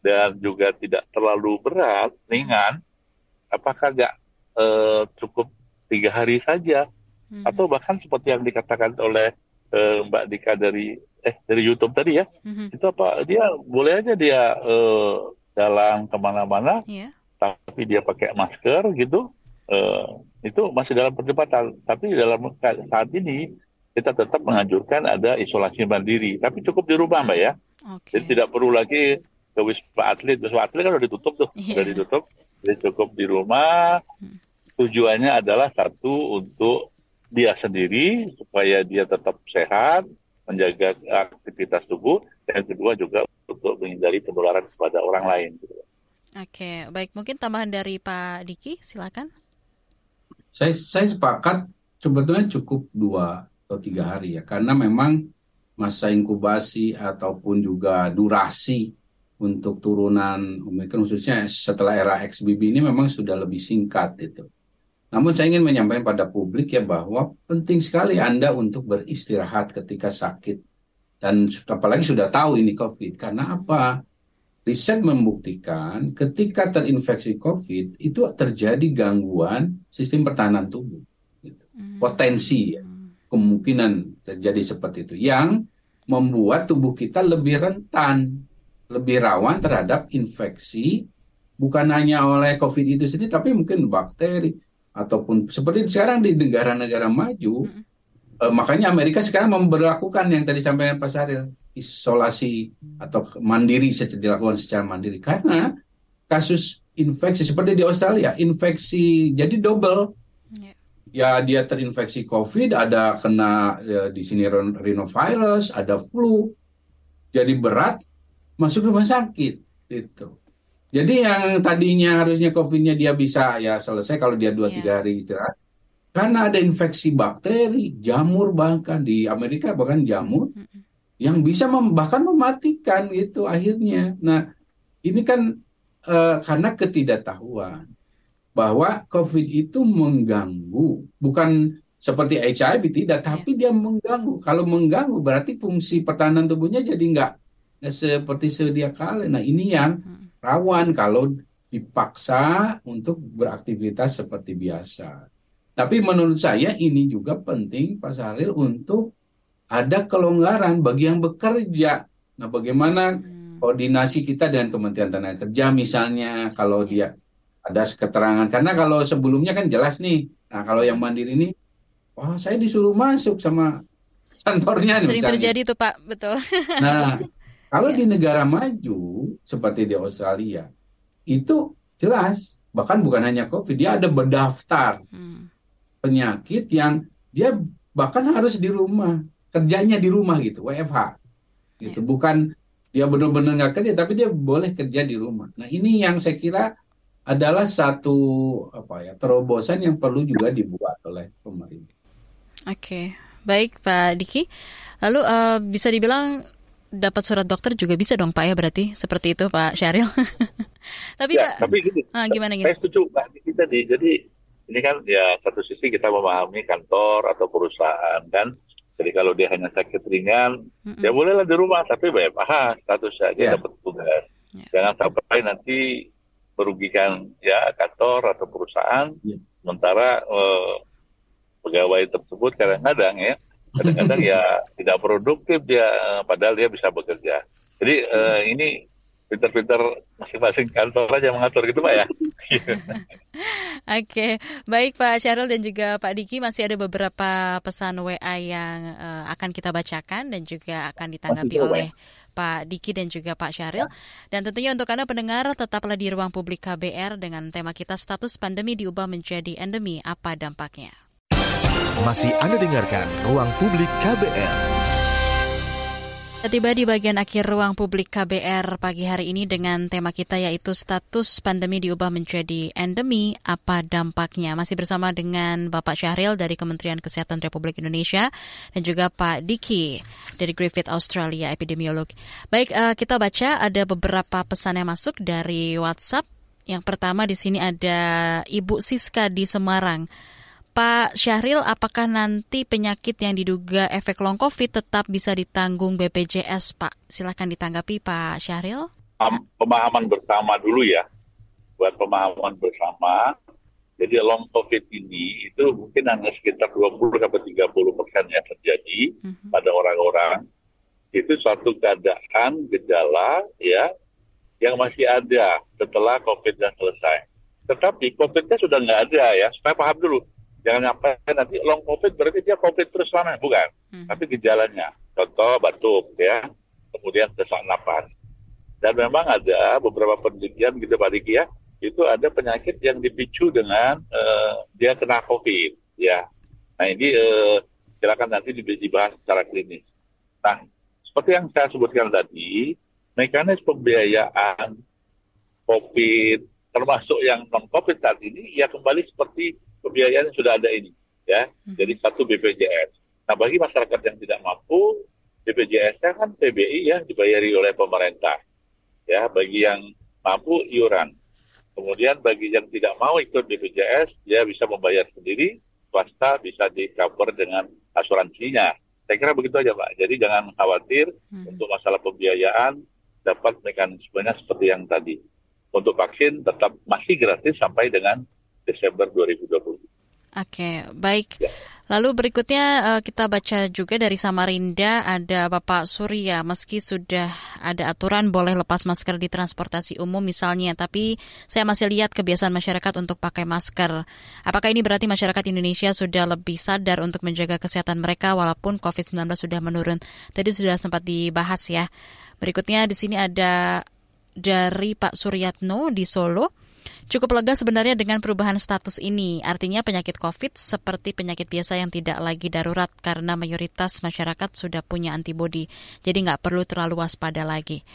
Dan juga tidak terlalu berat, ringan. Apakah nggak eh, cukup tiga hari saja? Mhm. Atau bahkan seperti yang dikatakan oleh eh, Mbak Dika dari eh dari YouTube tadi ya, Mhm. itu apa? Dia boleh aja dia eh, jalan ke mana-mana Iya. tapi dia pakai masker gitu, eh, itu masih dalam perdebatan. Tapi dalam saat ini kita tetap menganjurkan ada isolasi mandiri, tapi cukup di rumah mbak ya. Oke. Jadi tidak perlu lagi ke wisma atlet, wisma atlet kan udah ditutup tuh, Iya. udah ditutup. Jadi cukup di rumah. Tujuannya adalah satu untuk dia sendiri supaya dia tetap sehat, menjaga aktivitas tubuh, dan kedua juga untuk menghindari penularan kepada orang lain. Gitu. Oke, baik. Mungkin tambahan dari Pak Diki, silakan. Saya saya sepakat sebetulnya cukup dua atau tiga hari ya, karena memang masa inkubasi ataupun juga durasi untuk turunan Omikron khususnya setelah era XBB ini memang sudah lebih singkat itu. Namun saya ingin menyampaikan pada publik ya bahwa penting sekali Anda untuk beristirahat ketika sakit dan apalagi sudah tahu ini COVID. Karena apa? Riset membuktikan ketika terinfeksi COVID itu terjadi gangguan sistem pertahanan tubuh. Gitu. Potensi ya, kemungkinan terjadi seperti itu yang membuat tubuh kita lebih rentan, lebih rawan terhadap infeksi bukan hanya oleh COVID itu sendiri tapi mungkin bakteri ataupun seperti sekarang di negara-negara maju eh, makanya Amerika sekarang memperlakukan yang tadi sampaikan Pak Saril isolasi atau mandiri secara dilakukan secara mandiri. Karena kasus infeksi seperti di Australia infeksi jadi double. Iya. ya dia terinfeksi COVID, ada kena ya, di sini rhinovirus, ada flu, jadi berat, masuk rumah sakit, itu. Jadi yang tadinya harusnya COVID-nya dia bisa ya selesai kalau dia dua tiga yeah. hari istirahat, karena ada infeksi bakteri, jamur bahkan di Amerika bahkan jamur mm -hmm. yang bisa mem bahkan mematikan itu akhirnya. Nah ini kan uh, karena ketidaktahuan bahwa COVID itu mengganggu, bukan seperti HIV tidak, iya. tapi dia mengganggu. Kalau mengganggu berarti fungsi pertahanan tubuhnya jadi nggak seperti sedia kala. Nah ini yang rawan kalau dipaksa untuk beraktivitas seperti biasa. Tapi menurut saya ini juga penting Pak Saril untuk ada kelonggaran bagi yang bekerja. Nah bagaimana hmm. koordinasi kita dengan Kementerian Tenaga Kerja misalnya kalau iya. dia ada keterangan karena kalau sebelumnya kan jelas nih nah kalau yang mandiri ini wah saya disuruh masuk sama kantornya sering misalnya. terjadi tuh pak betul nah kalau yeah. di negara maju seperti di Australia itu jelas bahkan bukan hanya covid dia ada berdaftar hmm. penyakit yang dia bahkan harus di rumah kerjanya di rumah gitu WFH gitu yeah. bukan dia benar-benar nggak kerja tapi dia boleh kerja di rumah nah ini yang saya kira adalah satu apa ya terobosan yang perlu juga dibuat oleh pemerintah. Oke, baik Pak Diki. Lalu uh, bisa dibilang dapat surat dokter juga bisa dong Pak ya berarti seperti itu Pak Syaril. tapi ya, Pak, tapi gini, uh, gimana gini? Saya setuju Pak Diki tadi. Jadi ini kan ya satu sisi kita memahami kantor atau perusahaan kan. Jadi kalau dia hanya sakit ringan, mm -mm. ya bolehlah di rumah tapi BPH statusnya dia yeah. dapat tugas. Yeah. Jangan sampai nanti merugikan ya kantor atau perusahaan ya. sementara eh, pegawai tersebut kadang-kadang ya kadang-kadang ya tidak produktif dia padahal dia bisa bekerja jadi eh, ini pinter-pinter masing-masing kantor aja mengatur gitu Pak ya. Oke, baik Pak Syarul dan juga Pak Diki masih ada beberapa pesan WA yang uh, akan kita bacakan dan juga akan ditanggapi oleh Pak Diki dan juga Pak Syahril. Dan tentunya untuk Anda pendengar, tetaplah di ruang publik KBR dengan tema kita status pandemi diubah menjadi endemi, apa dampaknya? Masih Anda dengarkan Ruang Publik KBR. Tiba di bagian akhir ruang publik KBR pagi hari ini dengan tema kita yaitu status pandemi diubah menjadi endemi, apa dampaknya? Masih bersama dengan Bapak Syahril dari Kementerian Kesehatan Republik Indonesia dan juga Pak Diki dari Griffith Australia epidemiolog. Baik, uh, kita baca ada beberapa pesan yang masuk dari WhatsApp. Yang pertama di sini ada Ibu Siska di Semarang. Pak Syahril, apakah nanti penyakit yang diduga efek long COVID tetap bisa ditanggung BPJS, Pak? Silahkan ditanggapi, Pak Syahril. Pemahaman bersama dulu ya, buat pemahaman bersama. Jadi long COVID ini itu mungkin hanya sekitar 20 30 persen yang terjadi mm-hmm. pada orang-orang. Itu suatu keadaan gejala ya yang masih ada setelah COVID nya selesai. Tetapi COVID-nya sudah nggak ada ya, supaya paham dulu Jangan sampai nanti long COVID berarti dia COVID terus lama, bukan. Hmm. Tapi gejalanya, contoh batuk ya, kemudian sesak napas. Dan memang ada beberapa penelitian gitu Pak Diki ya, itu ada penyakit yang dipicu dengan uh, dia kena COVID ya. Nah ini uh, silakan nanti dibahas secara klinis. Nah, seperti yang saya sebutkan tadi, mekanisme pembiayaan COVID termasuk yang non COVID saat ini ya kembali seperti pembiayaan sudah ada ini ya. Hmm. jadi satu BPJS nah bagi masyarakat yang tidak mampu BPJS-nya kan PBI ya dibayari oleh pemerintah ya. Bagi yang mampu iuran. Kemudian bagi yang tidak mau ikut BPJS dia bisa membayar sendiri swasta bisa di cover dengan asuransinya. Saya kira begitu aja Pak. Jadi jangan khawatir hmm. untuk masalah pembiayaan dapat mekanismenya seperti yang tadi. Untuk vaksin tetap masih gratis sampai dengan Desember 2020. Oke, baik. Ya. Lalu berikutnya uh, kita baca juga dari Samarinda ada Bapak Surya meski sudah ada aturan boleh lepas masker di transportasi umum misalnya tapi saya masih lihat kebiasaan masyarakat untuk pakai masker. Apakah ini berarti masyarakat Indonesia sudah lebih sadar untuk menjaga kesehatan mereka walaupun COVID-19 sudah menurun? Tadi sudah sempat dibahas ya. Berikutnya di sini ada dari Pak Suryatno di Solo. Cukup lega sebenarnya dengan perubahan status ini. Artinya penyakit COVID seperti penyakit biasa yang tidak lagi darurat karena mayoritas masyarakat sudah punya antibodi. Jadi nggak perlu terlalu waspada lagi.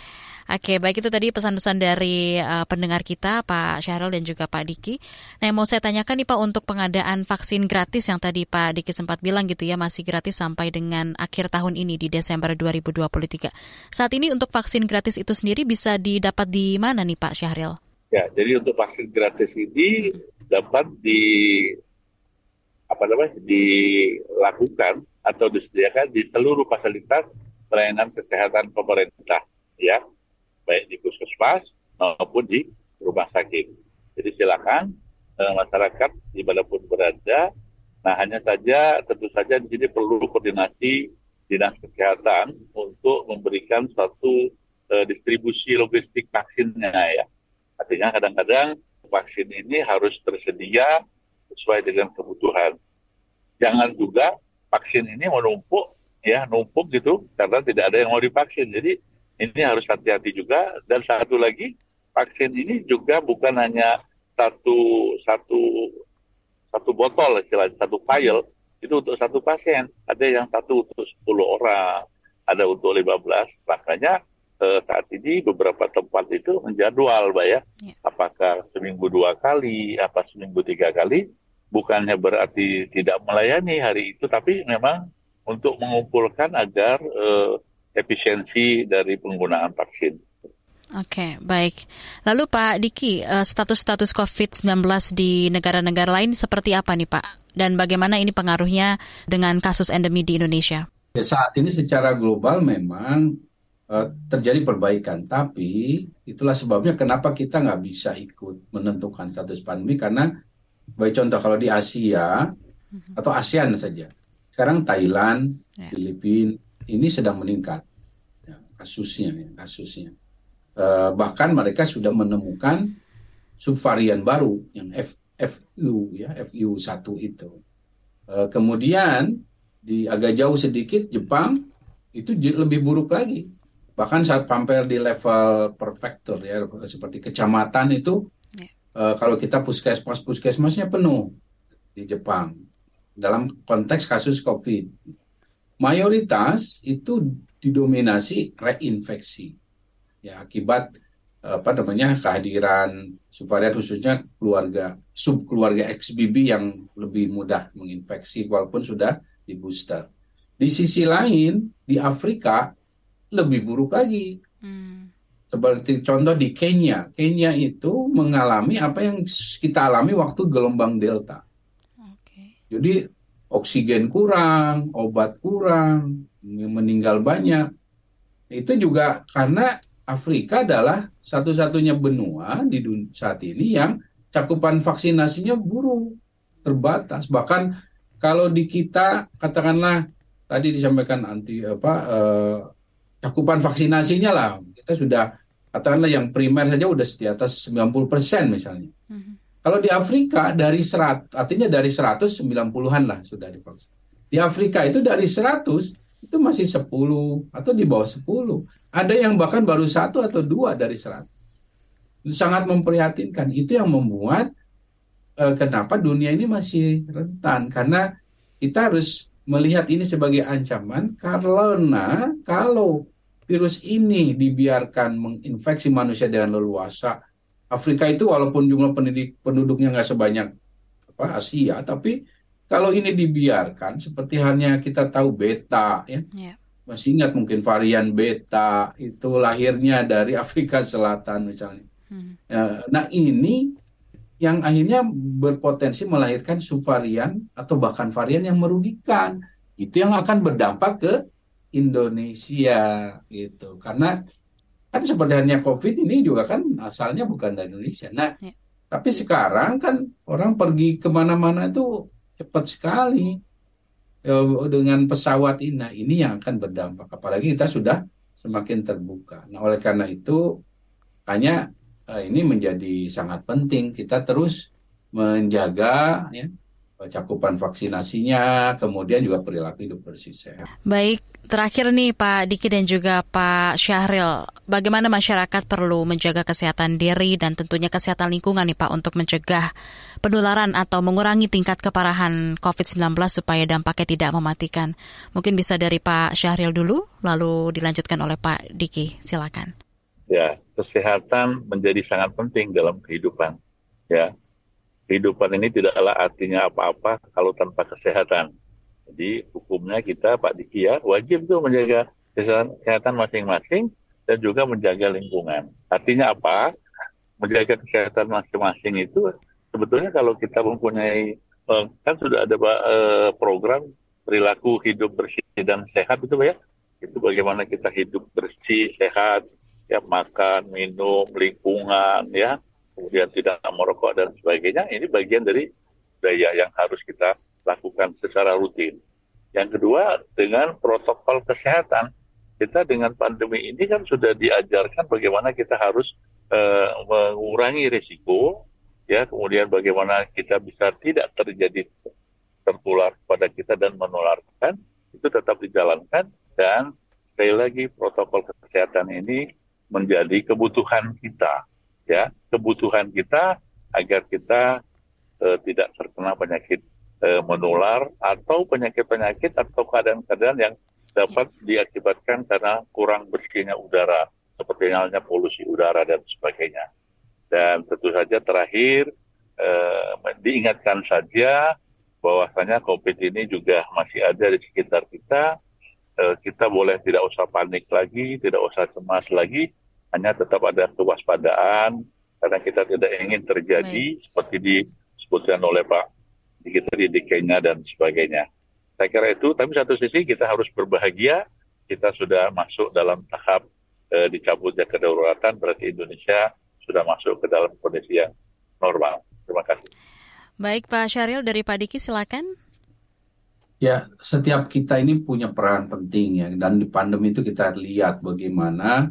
Oke, baik itu tadi pesan-pesan dari uh, pendengar kita, Pak Syahril dan juga Pak Diki. Nah, yang mau saya tanyakan nih Pak untuk pengadaan vaksin gratis yang tadi Pak Diki sempat bilang gitu ya, masih gratis sampai dengan akhir tahun ini di Desember 2023. Saat ini untuk vaksin gratis itu sendiri bisa didapat di mana nih Pak Syahril? Ya, jadi untuk vaksin gratis ini dapat di apa namanya dilakukan atau disediakan di seluruh fasilitas pelayanan kesehatan pemerintah ya baik di puskesmas maupun di rumah sakit. Jadi silakan eh, masyarakat di mana pun berada. Nah hanya saja tentu saja di sini perlu koordinasi dinas kesehatan untuk memberikan suatu eh, distribusi logistik vaksinnya ya. Artinya kadang-kadang vaksin ini harus tersedia sesuai dengan kebutuhan. Jangan juga vaksin ini menumpuk ya numpuk gitu karena tidak ada yang mau divaksin. Jadi ini harus hati-hati juga. Dan satu lagi, vaksin ini juga bukan hanya satu satu satu botol istilahnya, satu file itu untuk satu pasien. Ada yang satu untuk 10 orang, ada untuk 15. Makanya eh, saat ini beberapa tempat itu menjadwal, Mbak ya. ya. Apakah seminggu dua kali, apa seminggu tiga kali. Bukannya berarti tidak melayani hari itu, tapi memang untuk mengumpulkan agar eh, efisiensi dari penggunaan vaksin. Oke, baik. Lalu Pak Diki, eh, status-status COVID-19 di negara-negara lain seperti apa nih Pak? Dan bagaimana ini pengaruhnya dengan kasus endemi di Indonesia? Ya, saat ini secara global memang terjadi perbaikan, tapi itulah sebabnya kenapa kita nggak bisa ikut menentukan status pandemi karena, baik contoh kalau di Asia mhm. atau ASEAN saja, sekarang Thailand, ya. Filipina, ini sedang meningkat. Ya, kasusnya ya, kasusnya. Uh, bahkan mereka sudah menemukan subvarian baru yang F, FU ya FU 1 itu. Uh, kemudian di agak jauh sedikit Jepang itu lebih buruk lagi bahkan saat pampir di level prefektur ya seperti kecamatan itu uh, kalau kita puskesmas puskesmasnya penuh di Jepang. Dalam konteks kasus COVID. Mayoritas itu didominasi reinfeksi. Ya akibat apa namanya kehadiran subvarian khususnya keluarga sub keluarga XBB yang lebih mudah menginfeksi walaupun sudah di booster. Di sisi lain di Afrika lebih buruk lagi. Hmm. Seperti contoh di Kenya, Kenya itu mengalami apa yang kita alami waktu gelombang delta. Okay. Jadi oksigen kurang, obat kurang, meninggal banyak. Itu juga karena Afrika adalah satu-satunya benua di dunia saat ini yang cakupan vaksinasinya buruk, terbatas. Bahkan kalau di kita katakanlah tadi disampaikan anti apa eh, cakupan vaksinasinya lah kita sudah katakanlah yang primer saja udah di atas 90% misalnya. Mm -hmm. Kalau di Afrika dari serat, artinya dari 190-an lah sudah divaksin. Di Afrika itu dari 100 itu masih 10 atau di bawah 10. Ada yang bahkan baru satu atau dua dari 100. Itu sangat memprihatinkan. Itu yang membuat eh, kenapa dunia ini masih rentan karena kita harus melihat ini sebagai ancaman karena kalau virus ini dibiarkan menginfeksi manusia dengan leluasa Afrika itu walaupun jumlah pendidik, penduduknya nggak sebanyak apa Asia, tapi kalau ini dibiarkan seperti halnya kita tahu beta, ya, yeah. masih ingat mungkin varian beta itu lahirnya dari Afrika Selatan misalnya. Hmm. Ya, nah ini yang akhirnya berpotensi melahirkan subvarian atau bahkan varian yang merugikan. Itu yang akan berdampak ke Indonesia gitu. Karena kan seperti halnya COVID ini juga kan asalnya bukan dari Indonesia. Nah, ya. tapi sekarang kan orang pergi ke mana-mana itu cepat sekali ya, dengan pesawat ini. Nah, ini yang akan berdampak. Apalagi kita sudah semakin terbuka. Nah, oleh karena itu, hanya ini menjadi sangat penting kita terus menjaga ya cakupan vaksinasinya, kemudian juga perilaku hidup bersih sehat. Baik, Terakhir nih Pak Diki dan juga Pak Syahril, bagaimana masyarakat perlu menjaga kesehatan diri dan tentunya kesehatan lingkungan nih Pak untuk mencegah penularan atau mengurangi tingkat keparahan COVID-19 supaya dampaknya tidak mematikan. Mungkin bisa dari Pak Syahril dulu, lalu dilanjutkan oleh Pak Diki. Silakan. Ya, kesehatan menjadi sangat penting dalam kehidupan. Ya, kehidupan ini tidaklah artinya apa-apa kalau tanpa kesehatan jadi hukumnya kita Pak Diki ya wajib tuh menjaga kesehatan masing-masing dan juga menjaga lingkungan. Artinya apa? Menjaga kesehatan masing-masing itu sebetulnya kalau kita mempunyai eh, kan sudah ada eh, program perilaku hidup bersih dan sehat itu ya. Itu bagaimana kita hidup bersih, sehat, ya makan, minum, lingkungan ya, kemudian tidak merokok dan sebagainya. Ini bagian dari daya yang harus kita lakukan secara rutin. Yang kedua, dengan protokol kesehatan. Kita dengan pandemi ini kan sudah diajarkan bagaimana kita harus uh, mengurangi risiko, ya, kemudian bagaimana kita bisa tidak terjadi tertular pada kita dan menularkan, itu tetap dijalankan dan sekali lagi protokol kesehatan ini menjadi kebutuhan kita, ya, kebutuhan kita agar kita uh, tidak terkena penyakit e, menular atau penyakit-penyakit atau keadaan-keadaan yang dapat diakibatkan karena kurang bersihnya udara seperti halnya polusi udara dan sebagainya. Dan tentu saja terakhir e, diingatkan saja bahwasanya COVID ini juga masih ada di sekitar kita. E, kita boleh tidak usah panik lagi, tidak usah cemas lagi, hanya tetap ada kewaspadaan karena kita tidak ingin terjadi Baik. seperti disebutkan oleh Pak kita didikainya dan sebagainya. Saya kira itu, tapi satu sisi kita harus berbahagia, kita sudah masuk dalam tahap e, dicabutnya kedaulatan, berarti Indonesia sudah masuk ke dalam kondisi yang normal. Terima kasih. Baik Pak Syaril dari Pak Diki silakan. Ya, setiap kita ini punya peran penting ya, dan di pandemi itu kita lihat bagaimana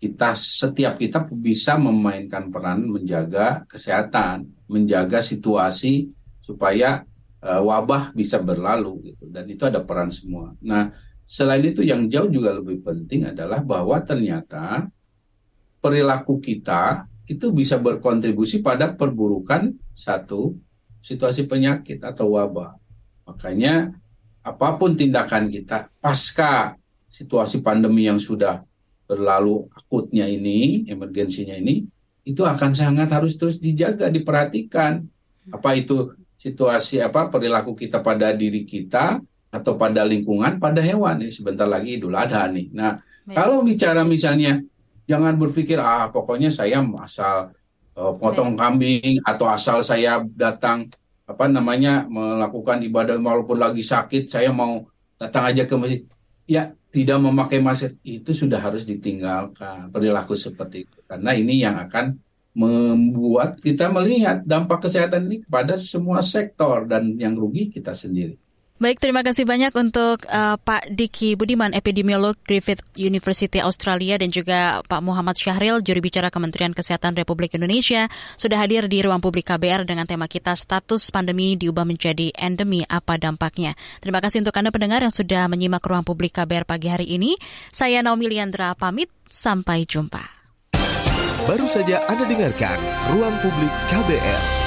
kita setiap kita bisa memainkan peran menjaga kesehatan, menjaga situasi supaya uh, wabah bisa berlalu gitu dan itu ada peran semua. Nah, selain itu yang jauh juga lebih penting adalah bahwa ternyata perilaku kita itu bisa berkontribusi pada perburukan satu situasi penyakit atau wabah. Makanya apa pun tindakan kita pasca situasi pandemi yang sudah berlalu akutnya ini, emergensinya ini, itu akan sangat harus terus dijaga, diperhatikan. Apa itu situasi apa perilaku kita pada diri kita atau pada lingkungan pada hewan ini sebentar lagi Idul Adha nih. Nah, Baik. kalau bicara misalnya jangan berpikir ah pokoknya saya asal uh, potong Baik. kambing atau asal saya datang apa namanya melakukan ibadah walaupun lagi sakit saya mau datang aja ke masjid. Ya, tidak memakai masker itu sudah harus ditinggalkan perilaku seperti itu karena ini yang akan membuat kita melihat dampak kesehatan ini kepada semua sektor dan yang rugi kita sendiri. Baik, terima kasih banyak untuk uh, Pak Diki Budiman, epidemiolog Griffith University Australia dan juga Pak Muhammad Syahril, juri bicara Kementerian Kesehatan Republik Indonesia, sudah hadir di ruang publik KBR dengan tema kita status pandemi diubah menjadi endemi, apa dampaknya. Terima kasih untuk Anda pendengar yang sudah menyimak ruang publik KBR pagi hari ini. Saya Naomi Liandra pamit, sampai jumpa. Baru saja Anda dengarkan Ruang Publik KBR.